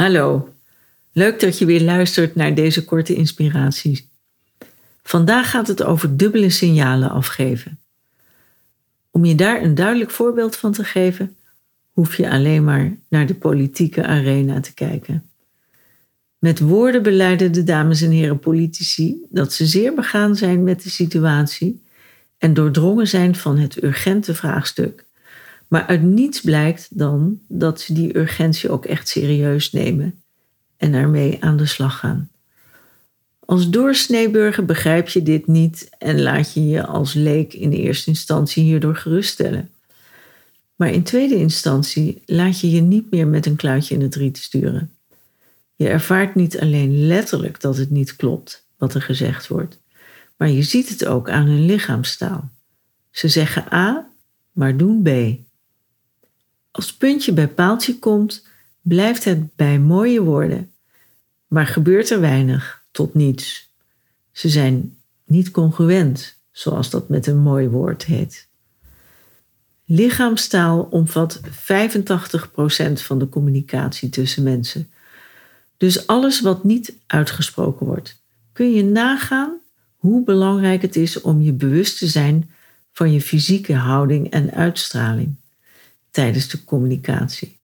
Hallo, leuk dat je weer luistert naar deze korte inspiraties. Vandaag gaat het over dubbele signalen afgeven. Om je daar een duidelijk voorbeeld van te geven, hoef je alleen maar naar de politieke arena te kijken. Met woorden beleiden de dames en heren politici dat ze zeer begaan zijn met de situatie en doordrongen zijn van het urgente vraagstuk maar uit niets blijkt dan dat ze die urgentie ook echt serieus nemen en ermee aan de slag gaan. Als doorsneeburger begrijp je dit niet en laat je je als leek in eerste instantie hierdoor geruststellen. Maar in tweede instantie laat je je niet meer met een kluitje in het riet sturen. Je ervaart niet alleen letterlijk dat het niet klopt wat er gezegd wordt, maar je ziet het ook aan hun lichaamstaal. Ze zeggen A, maar doen B. Als puntje bij paaltje komt, blijft het bij mooie woorden, maar gebeurt er weinig tot niets. Ze zijn niet congruent, zoals dat met een mooi woord heet. Lichaamstaal omvat 85% van de communicatie tussen mensen. Dus alles wat niet uitgesproken wordt. Kun je nagaan hoe belangrijk het is om je bewust te zijn van je fysieke houding en uitstraling tijdens de communicatie.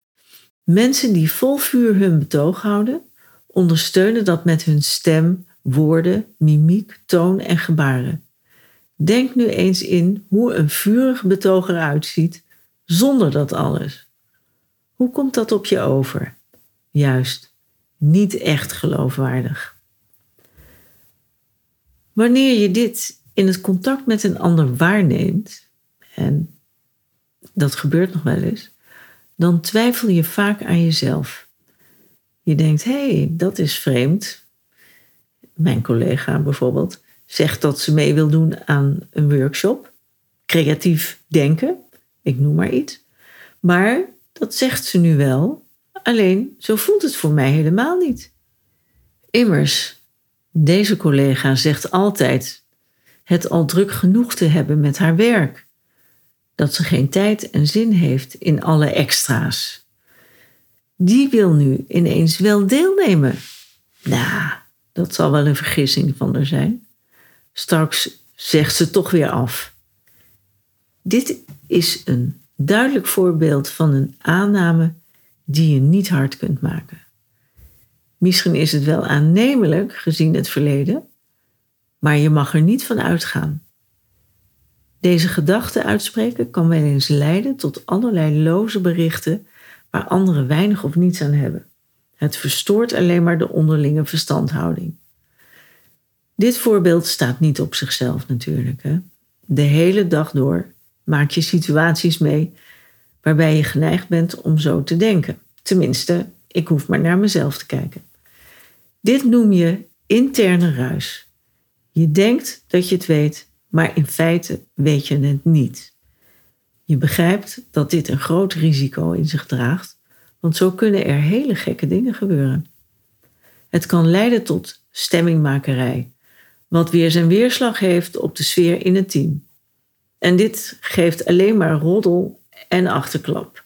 Mensen die vol vuur hun betoog houden, ondersteunen dat met hun stem, woorden, mimiek, toon en gebaren. Denk nu eens in hoe een vurig betoog eruit ziet zonder dat alles. Hoe komt dat op je over? Juist, niet echt geloofwaardig. Wanneer je dit in het contact met een ander waarneemt, en dat gebeurt nog wel eens, dan twijfel je vaak aan jezelf. Je denkt, hé, hey, dat is vreemd. Mijn collega bijvoorbeeld zegt dat ze mee wil doen aan een workshop. Creatief denken, ik noem maar iets. Maar dat zegt ze nu wel, alleen zo voelt het voor mij helemaal niet. Immers, deze collega zegt altijd het al druk genoeg te hebben met haar werk dat ze geen tijd en zin heeft in alle extra's. Die wil nu ineens wel deelnemen. Nou, dat zal wel een vergissing van haar zijn. Straks zegt ze toch weer af. Dit is een duidelijk voorbeeld van een aanname die je niet hard kunt maken. Misschien is het wel aannemelijk gezien het verleden, maar je mag er niet van uitgaan. Deze gedachte uitspreken kan wel eens leiden tot allerlei loze berichten waar anderen weinig of niets aan hebben. Het verstoort alleen maar de onderlinge verstandhouding. Dit voorbeeld staat niet op zichzelf natuurlijk. Hè? De hele dag door maak je situaties mee waarbij je geneigd bent om zo te denken. Tenminste, ik hoef maar naar mezelf te kijken. Dit noem je interne ruis. Je denkt dat je het weet, maar in feite weet je het niet. Je begrijpt dat dit een groot risico in zich draagt, want zo kunnen er hele gekke dingen gebeuren. Het kan leiden tot stemmingmakerij, wat weer zijn weerslag heeft op de sfeer in het team. En dit geeft alleen maar roddel en achterklap.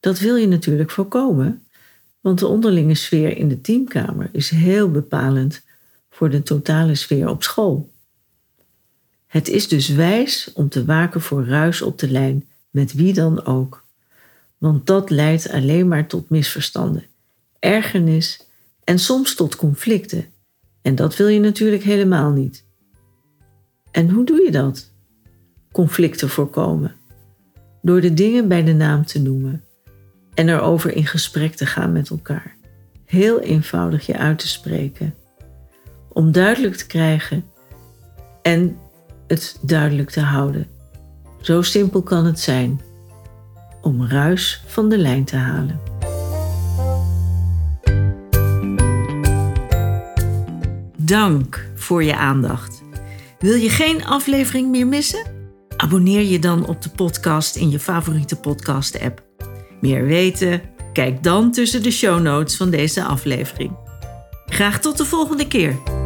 Dat wil je natuurlijk voorkomen, want de onderlinge sfeer in de teamkamer is heel bepalend voor de totale sfeer op school. Het is dus wijs om te waken voor ruis op de lijn, met wie dan ook. Want dat leidt alleen maar tot misverstanden, ergernis en soms tot conflicten. En dat wil je natuurlijk helemaal niet. En hoe doe je dat? Conflicten voorkomen. Door de dingen bij de naam te noemen en erover in gesprek te gaan met elkaar. Heel eenvoudig je uit te spreken. Om duidelijk te krijgen en het duidelijk te houden. Zo simpel kan het zijn. om ruis van de lijn te halen. Dank voor je aandacht. Wil je geen aflevering meer missen? Abonneer je dan op de podcast in je favoriete podcast-app. Meer weten? Kijk dan tussen de show notes van deze aflevering. Graag tot de volgende keer.